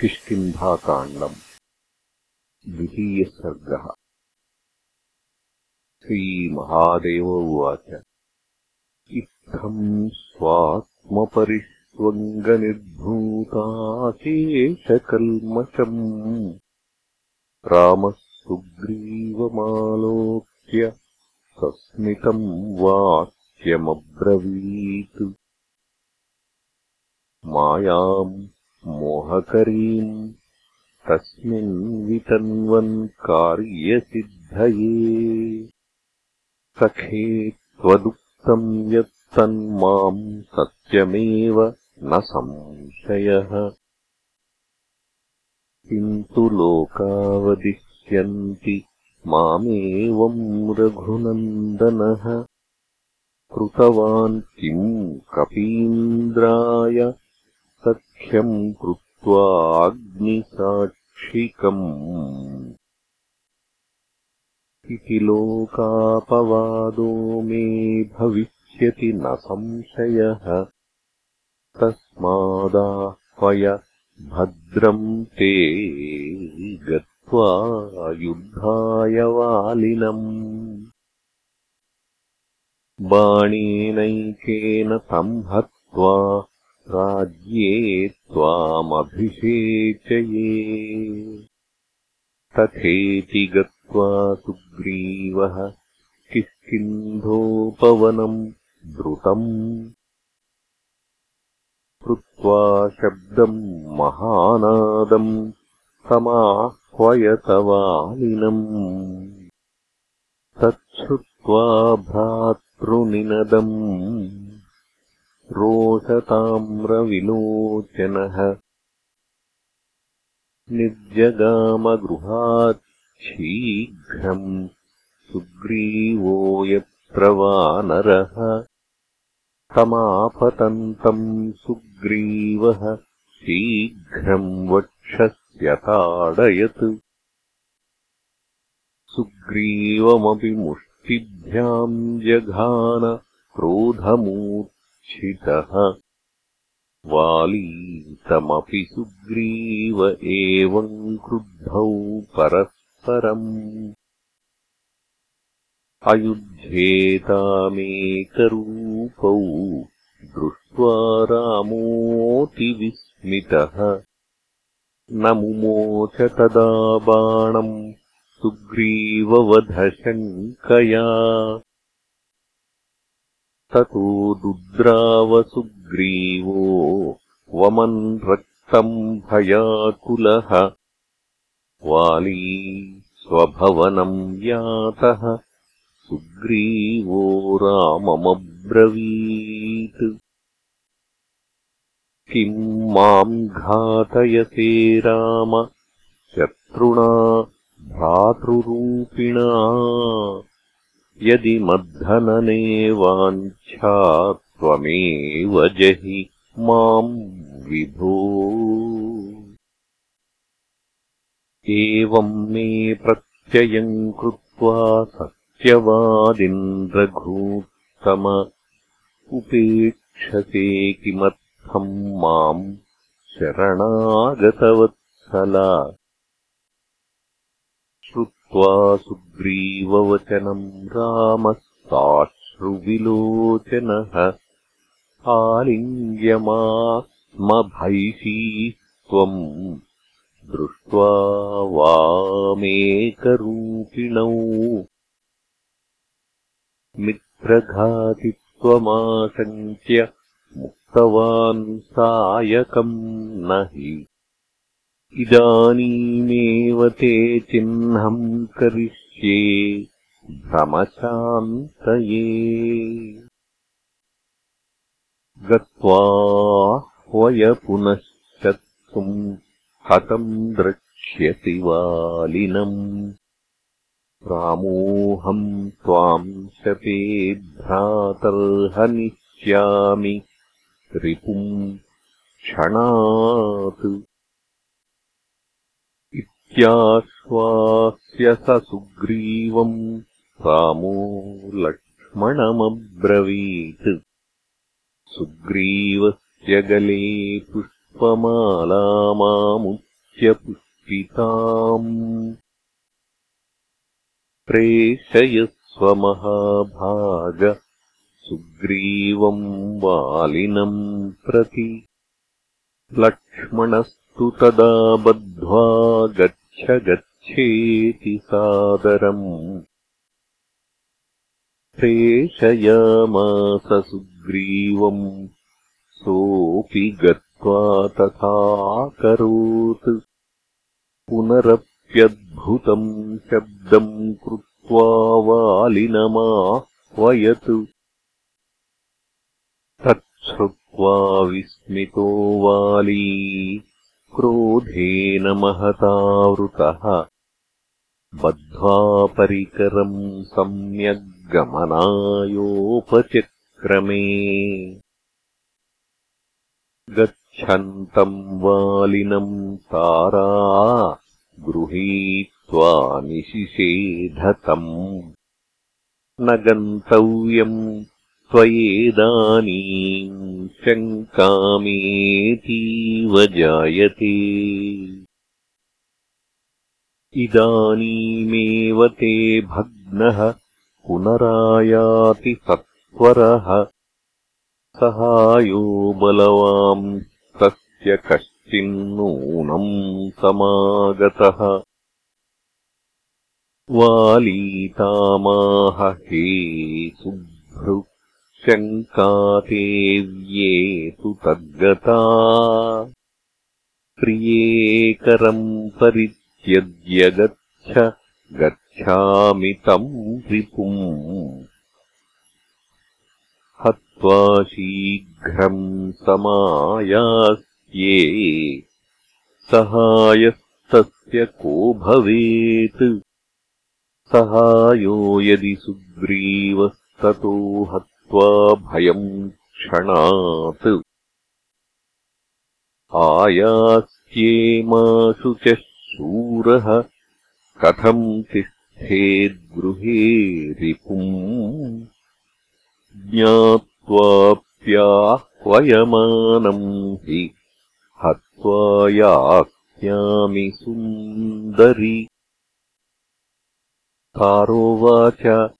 किष्किन्धाकाण्डम्। द्वितीयः सर्गः श्रीमहादेव उवाच। इत्थम् स्वात्मपरिष्वङ्गनिर्भूताशेषकल्मषम्। रामः सुग्रीवमालोक्य सस्मितम् वाक्यमब्रवीत्। मायाम् मोहकरीम् तस्मिन् वितन्वन् कार्यसिद्धये। सखे त्वदुक्तम् यत्तन्माम् सत्यमेव न संशयः। किन्तु लोकावदिश्यन्ति मामेवम् रघुनन्दनः। कृतवान् किम् कपीन्द्राय सख्यम् कृत्वाग्निसाक्षिकम् इति लोकापवादो मे भविष्यति न संशयः। तस्मादाह्वय भद्रम् ते गत्वा युद्धाय वालिनम्। बाणेनैकेन संहत्वा राज्ये त्वामभिषेचये। तथेति गत्वा सुग्रीवः किष्किन्धोपवनम् द्रुतम् कृत्वा शब्दम् महानादम् समाह्वयतवालिनम्। तच्छ्रुत्वा भ्रातृनिनदम् रोषताम्रविलोचनः निर्जगामगृहाच्छीघ्रम् सुग्रीवो यत्र वानरः तमापतन्तम् सुग्रीवः शीघ्रम् वक्षस्यताडयत् सुग्रीवमपि मुष्टिभ्याम् जघान क्रोधमूर् वालीतमपि सुग्रीव एवम् क्रुद्धौ परस्परम्। अयुध्येतामेकरूपौ दृष्ट्वा रामोऽतिविस्मितः। न मुमोच तदा बाणम् सुग्रीववधशङ्कया ततो दुद्रावसुग्रीवो वमन् रक्तम् भयाकुलः। वाली स्वभवनम् यातः। सुग्रीवो राममब्रवीत्। किम् माम् घातयसे राम? शत्रुणा भ्रातृरूपिणा यदि मद्धनने वाञ्छा त्वमेव जहि माम् विभो। एवम् मे प्रत्ययम् कृत्वा सत्यवादिन्द्रघूत्तम उपेक्षसे किमर्थम् माम् शरणागतवत्सला श्रुत्वा सुग्रीववचनम् रामः साश्रुविलोचनः आलिङ्ग्यमास्मभैषी त्वम् दृष्ट्वा वामेकरूपिणौ। मित्रघातित्वमाशङ्क्य मुक्तवान् सायकम् न हि इदानीमेव ते चिह्नम् करिष्ये भ्रमशान्तये गत्वा ह्वय पुनः शत्रुम् हतम् द्रक्ष्यसि वालिनम्? रामोऽहम् त्वाम् शपे भ्रातर्हनिष्यामि। रिपुम् क्षणात् इत्याश्वास्य स सुग्रीवम् रामो लक्ष्मणमब्रवीत्। सुग्रीवस्य गले पुष्पमालामामुत्थाप्य पुष्पिताम् प्रेषयस्वमहाभाग सुग्रीवम् वालिनम् प्रति लक्ष्मणस्तु तदा बद्ध्वा गच्छ गच्छेति सादरम्। प्रेषयामास सुग्रीवम् सोऽपि गत्वा तथाकरोत् पुनरप्यद्भुतम् शब्दम् कृत्वा वालिनमाह्वयत्। तच्छ्रुत्वा विस्मितो वाली क्रोधेन महतावृतः बद्ध्वा परिकरम् सम्यग्गमनायोपचक्रमे गच्छन्तम् वालिनम् तारा गृहीत्वा निशिषेधतम्। न गन्तव्यम् त्वयेदानीम् शङ्कामेतीव जायते। इदानीमेव ते भग्नः पुनरायाति सत्वरः। सहायो बलवाम् तस्य कश्चिन्नूनम् समागतः। वालीतामाह हे सुभृ शङ्कातेव्येतु तद्गता। प्रियेकरम् परित्यज्य गच्छ गच्छामि तम् रिपुम् हत्वा शीघ्रम् समायास्ये। सहायस्तस्य को भवेत्। सहायो यदि सुग्रीवस्ततो भयम् क्षणात् आयास्येमाशु च शूरः कथम् तिष्ठेद्गृहे रिपुम् ज्ञात्वाप्याह्वयमानम् हि हत्वा यास्यामि सुन्दरि। तारोवाच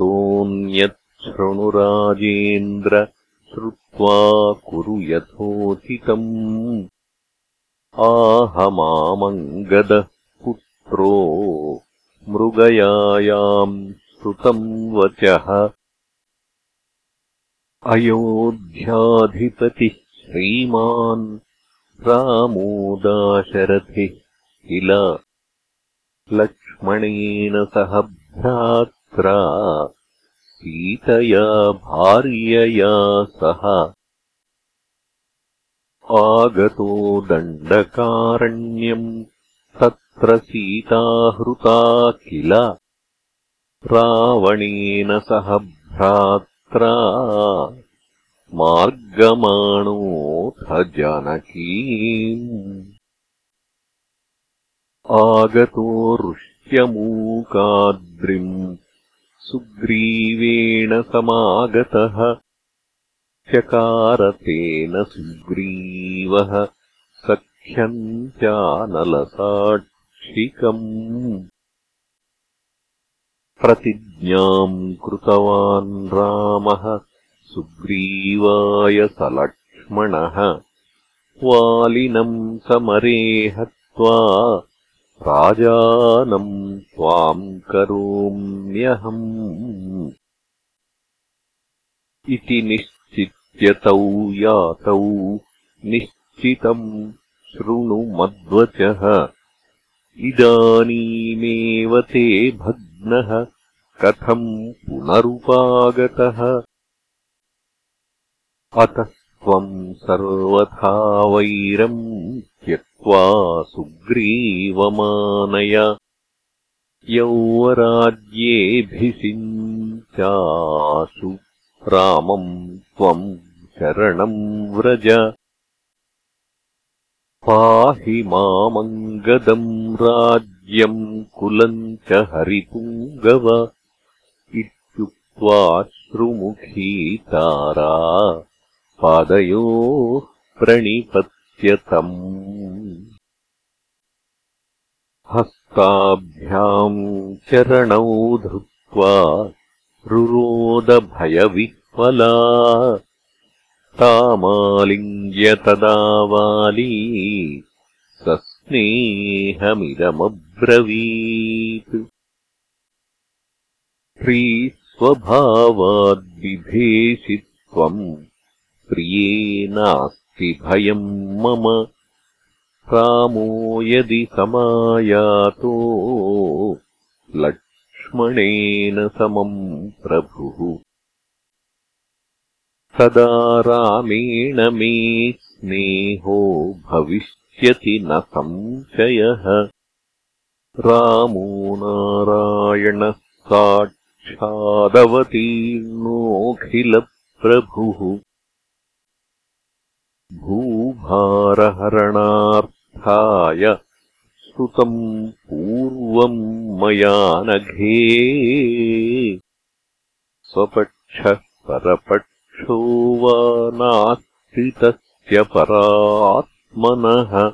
ोऽन्यच्छृणुराजेन्द्र श्रुत्वा कुरु यथोचितम्। आहमामङ्गदः पुत्रो मृगयायाम् श्रुतम् वचः। अयोध्याधिपतिः श्रीमान् रामोदाशरथिः सह भ्रात्रा सीतया भार्यया सह। आगतो दण्डकारण्यम् तत्र सीताहृता किल? रावणेन सह भ्रात्रा मार्गमाणोऽथ जानकीम्। आगतो ऋष्यमूकाद्रिम् सुग्रीवेण समागतः। चकारतेन सुग्रीवः सख्यम् चानलसाक्षिकम्। प्रतिज्ञाम् कृतवान् रामः सुग्रीवाय सलक्ष्मणः। वालिनम् समरेहत्वा राजानम् त्वाम् करोम्यहम्। इति निश्चित्यतौ यातौ निश्चितम् शृणु मद्वचः। इदानीमेव ते भग्नः कथम् पुनरुपागतः। अतः त्वम् सर्वथा वैरम् सुग्रीवमानय। यौवराज्येऽभिषिञ्चासु रामम् त्वम् शरणम् व्रज। पाहि मामङ्गदम् राज्यम् कुलम् च हरिपुङ्गव। इत्युक्त्वाश्रुमुखी तारा पादयोः प्रणिपत्यतम् हस्ताभ्याम् चरणौ धृत्वा रुरोदभयविह्वला। तामालिङ्ग्य तदा वाली सस्नेहमिदमब्रवीत्। प्रीस्वभावाद्विभेषि त्वम् प्रिये नास्ति भयम् मम रामो यदि समायातो। लक्ष्मणेन समम् प्रभुः। तदा रामेण मे स्नेहो भविष्यति न संशयः। रामो नारायणः साक्षादवतीर्णोऽखिलप्रभुः भूभारहरणार्थाय श्रुतम् पूर्वम् मया नघे। स्वपक्षः परपक्षो वा नास्ति तस्य परात्मनः।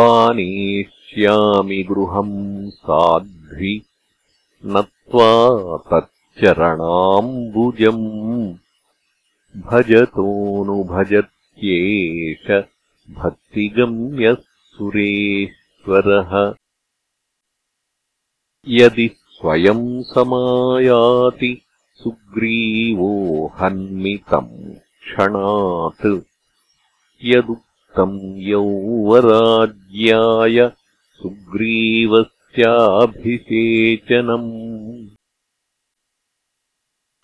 आनेष्यामि गृहम् साध्वि नत्वा तच्चरणाम्बुजम् भजतोऽनुभजत्येष भक्तिगम्यः सुरेश्वरः यदि स्वयम् समायाति सुग्रीवो हन्मितम् क्षणात् यदुक्तम् यौवराज्याय सुग्रीवस्याभिषेचनम्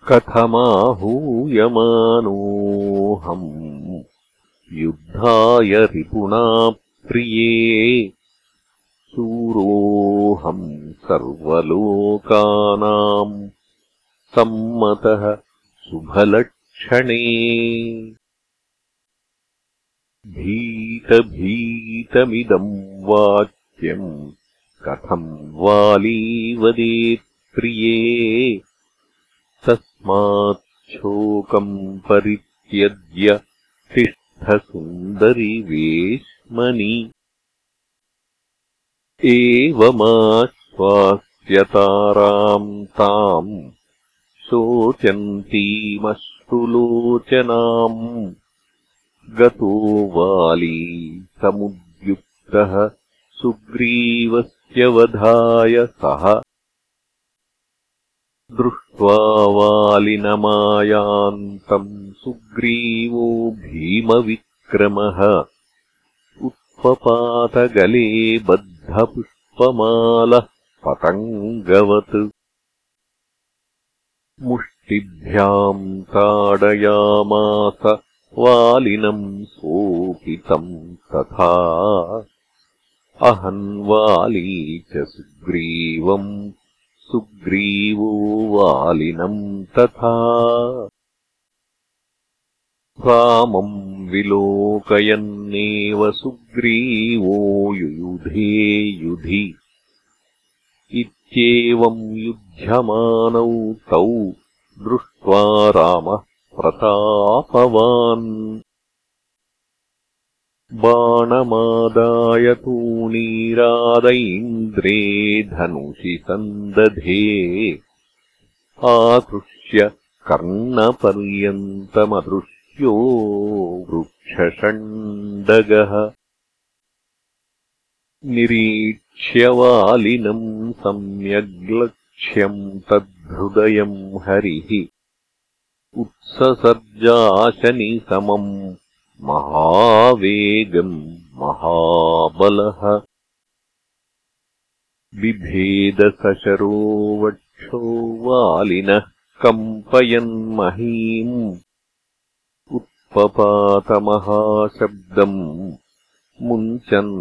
कथमाहूयमानोऽहम् युद्धाय रिपुणा प्रिये शूरोऽहम् सर्वलोकानाम् सम्मतः शुभलक्षणे। भीतभीतमिदम् वाक्यम् कथम् वालीवदेत् प्रिये तस्माच्छोकम् परित्यज्य तिष्ठसुन्दरि वेश्मनि एवमाश्वास्यताराम् ताम् शोचन्तीमश्रुलोचनाम् गतो वाली समुद्युक्तः सुग्रीवस्य वधाय सः दृष्ट्वा वालिनमायान्तम् सुग्रीवो भीमविक्रमः। उत्पपातगले बद्धपुष्पमालः पतङ्गवत्। मुष्टिभ्याम् ताडयामास वालिनम् सोपितम् तथा। अहन्वाली च सुग्रीवम् सुग्रीवो वालिनम् तथा रामम् विलोकयन्नेव सुग्रीवो युयुधे युधि। इत्येवम् युध्यमानौ तौ दृष्ट्वा रामः प्रतापवान् बाणमादाय तूणीरादैन्द्रे धनुषि सन्दधे। आकृष्य कर्णपर्यन्तमदृश्यो वृक्षषण्डगः। निरीक्ष्यवालिनम् सम्यग्लक्ष्यम् तद्धृदयम् हरिः। उत्ससर्जाशनिसमम् महावेगम् महाबलः बिभेदसशरो वक्षो वालिनः कम्पयन्महीम् उत्पपातमहाशब्दम् मुञ्चन्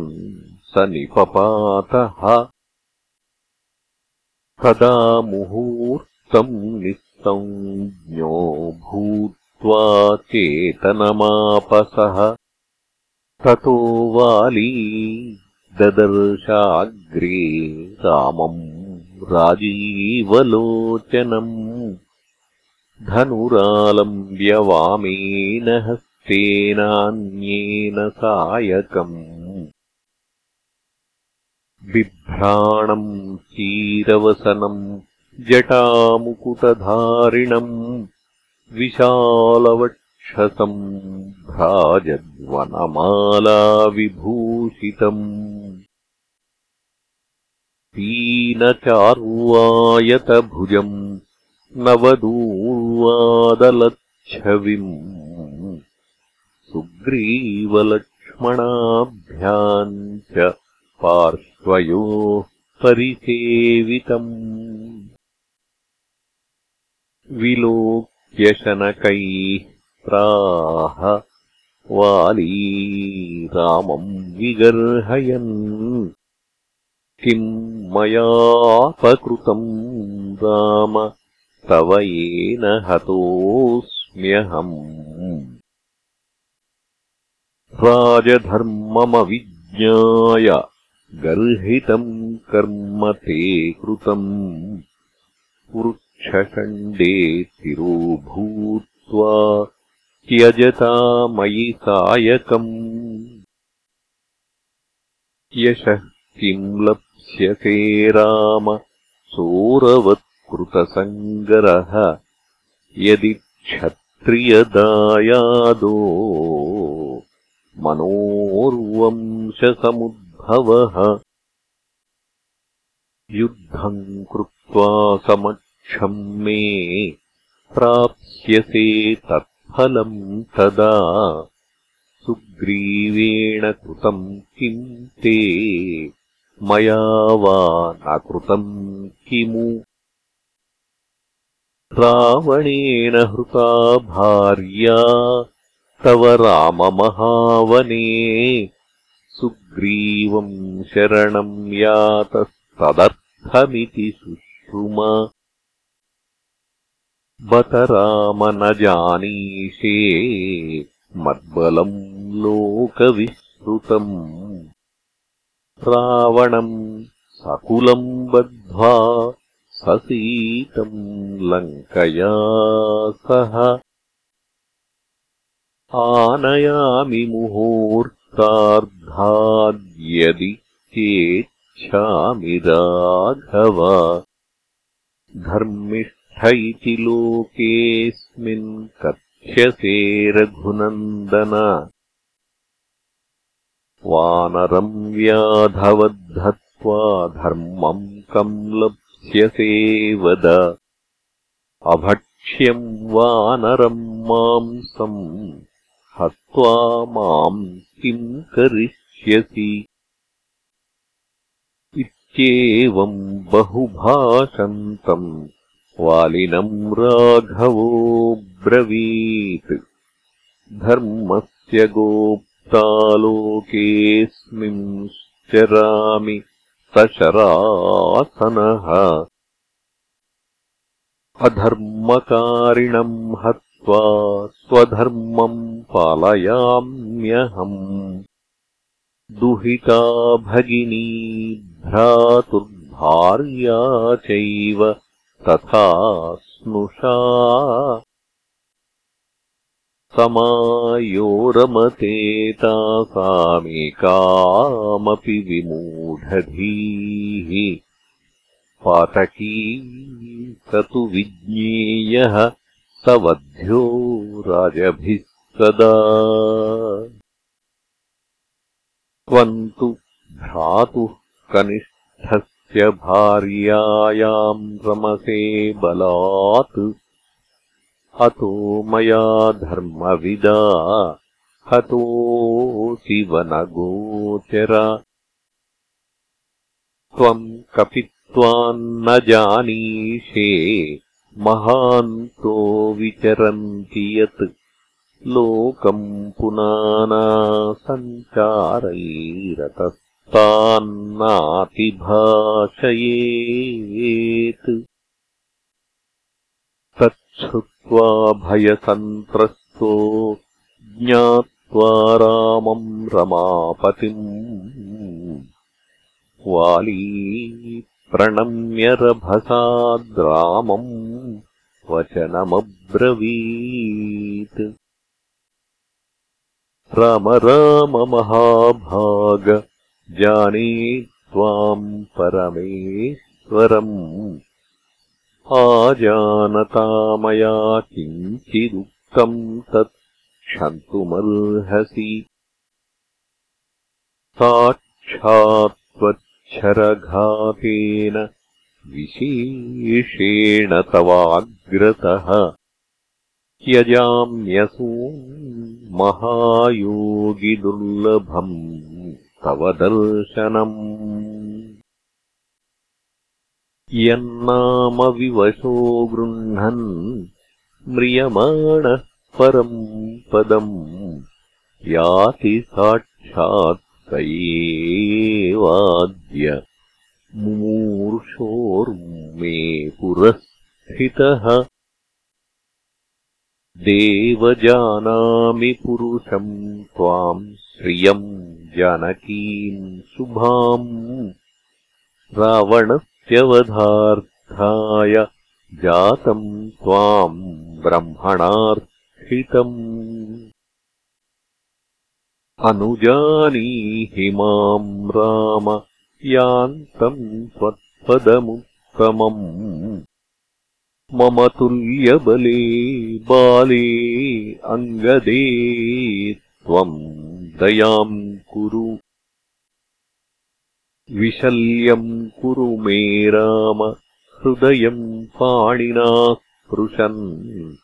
स निपपातः तदा मुहूर्तम् निःसञ्ज्ञो भूत् चेतनमापसः ततो वाली ददर्शाग्रे रामम् राजीवलोचनम् धनुरालम्ब्यवामेन हस्तेनान्येन, हस्तेनान्येन सायकम् बिभ्राणम् चीरवसनम् जटामुकुटधारिणम् विशालवक्षसम् भ्राजद्वनमालाविभूषितम् पीनचार्वायतभुजम् नवदूर्वादलच्छविम्। सुग्रीवलक्ष्मणाभ्याम् च पार्श्वयोः परिसेवितम् विलोक्यशनकैः प्राह वाली रामम् विगर्हयन् किम् मयापकृतम् राम तव येन हतोऽस्म्यहम्। राजधर्ममविज्ञाय गर्हितम् कर्म ते कृतम् वृक्षषण्डे तिरोभूत्वा त्यजता मयि सायकम्। यशः किम् लप्स्यते राम? सोरवत्कृतसङ्गरः। यदि क्षत्रियदायादो मनोर्वंशसमुद्भवः। युद्धम् कृत्वा समक्षम् मे प्राप्स्यसे तत्फलम् तदा। सुग्रीवेण कृतम् किम् ते? मया वा न कृतम् किमु? रावणेन हृता भार्या तव राममहावने। सुग्रीवम् शरणम् यातस्तदर्थमिति शुश्रुम बत राम न जानीषे मद्बलम् लोकविश्रुतम् रावणम् सकुलम् बद्ध्वा ससीतम् लङ्कया सह। आनयामि मुहूर्तार्धाद्यदि चेच्छामि राघव। धर्मिष्ठ इति लोकेऽस्मिन् कथ्यसे रघुनन्दन। वानरम् व्याधवद्धत्वा धर्मम् कम् लप्स्यसे वद। अभक्ष्यम् वानरम् मांसम् हत्वा माम् किम् करिष्यसि। इत्येवम् बहुभाषन्तम् वालिनम् राघवो ब्रवीत् धर्मस्य गोप्तालोकेऽस्मिंश्चरामि सशरासनः। अधर्मकारिणम् हत्वा स्वधर्मम् पालयाम्यहम्। दुहिता भगिनी भ्रातुर्भार्या चैव तथा स्नुषा समायोरमते तासामेकामपि विमूढधीः। पातकी स तु विज्ञेयः स वध्यो राजभिः सदा। त्वम् तु भ्रातुः भार्यायाम् रमसे बलात्। अतो मया धर्मविदा हतोऽसि वनगोचर त्वम् कपित्वान्न जानीषे महान्तो विचरन्ति यत्। लोकम् पुनाना सञ्चारैरतस्तान्नातिभाषयेत् तच्छ्रुत्वा भयसन्त्रस्तो ज्ञात्वा रामम् रमापतिम्। वाली प्रणम्यरभसाद्रामम् वचनमब्रवीत्। राम राम महाभाग जाने त्वाम् परमेश्वरम् आजानता मया किञ्चिदुक्तम् तत् क्षन्तुमर्हसि। साक्षात्त्वच्छरघातेन विशेषेण तवाग्रतः। यजाम्यसून् महायोगिदुर्लभम् तव दर्शनम्। यन्नामविवशो गृह्णन् म्रियमाणः परम् पदम्। याति साक्षात् स एवाद्य मुमूर्षोर्मे पुरस्थितः। देवजानामि पुरुषम् त्वाम् श्रियम् जानकीम् शुभाम्। रावणस्यवधार्थाय जातम् त्वाम् ब्रह्मणार्थितम्। अनुजानीहि माम् राम यान्तम् त्वत्पदमुत्तमम्। मम तुल्यबले बाले अङ्गदे त्वम् दयाम् कुरु। विशल्यम् कुरु मे राम हृदयम् पाणिना स्पृशन्।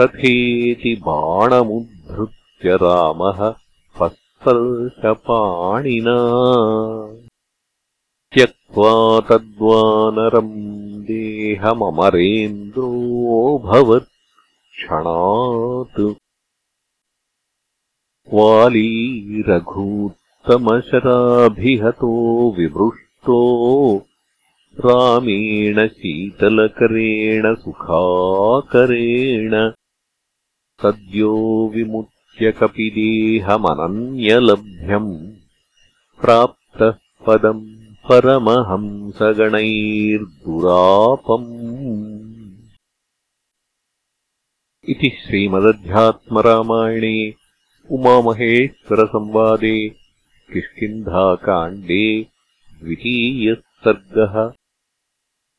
तथेति बाणमुद्धृत्य रामः स्पर्शपाणिना त्यक्त्वा तद्वानरम् देहममरेन्द्रोऽभवत् क्षणात् वाली रघूत्तमशराभिहतो विभृष्टो रामेण शीतलकरेण सुखाकरेण। सद्यो विमुत् कपिदेहमनन्यलभ्यम् प्राप्तः पदम् परमहंसगणैर्दुरापम्। इति श्रीमदध्यात्मरामायणे उमामहेश्वरसंवादे किष्किन्धाकाण्डे द्वितीयः सर्गः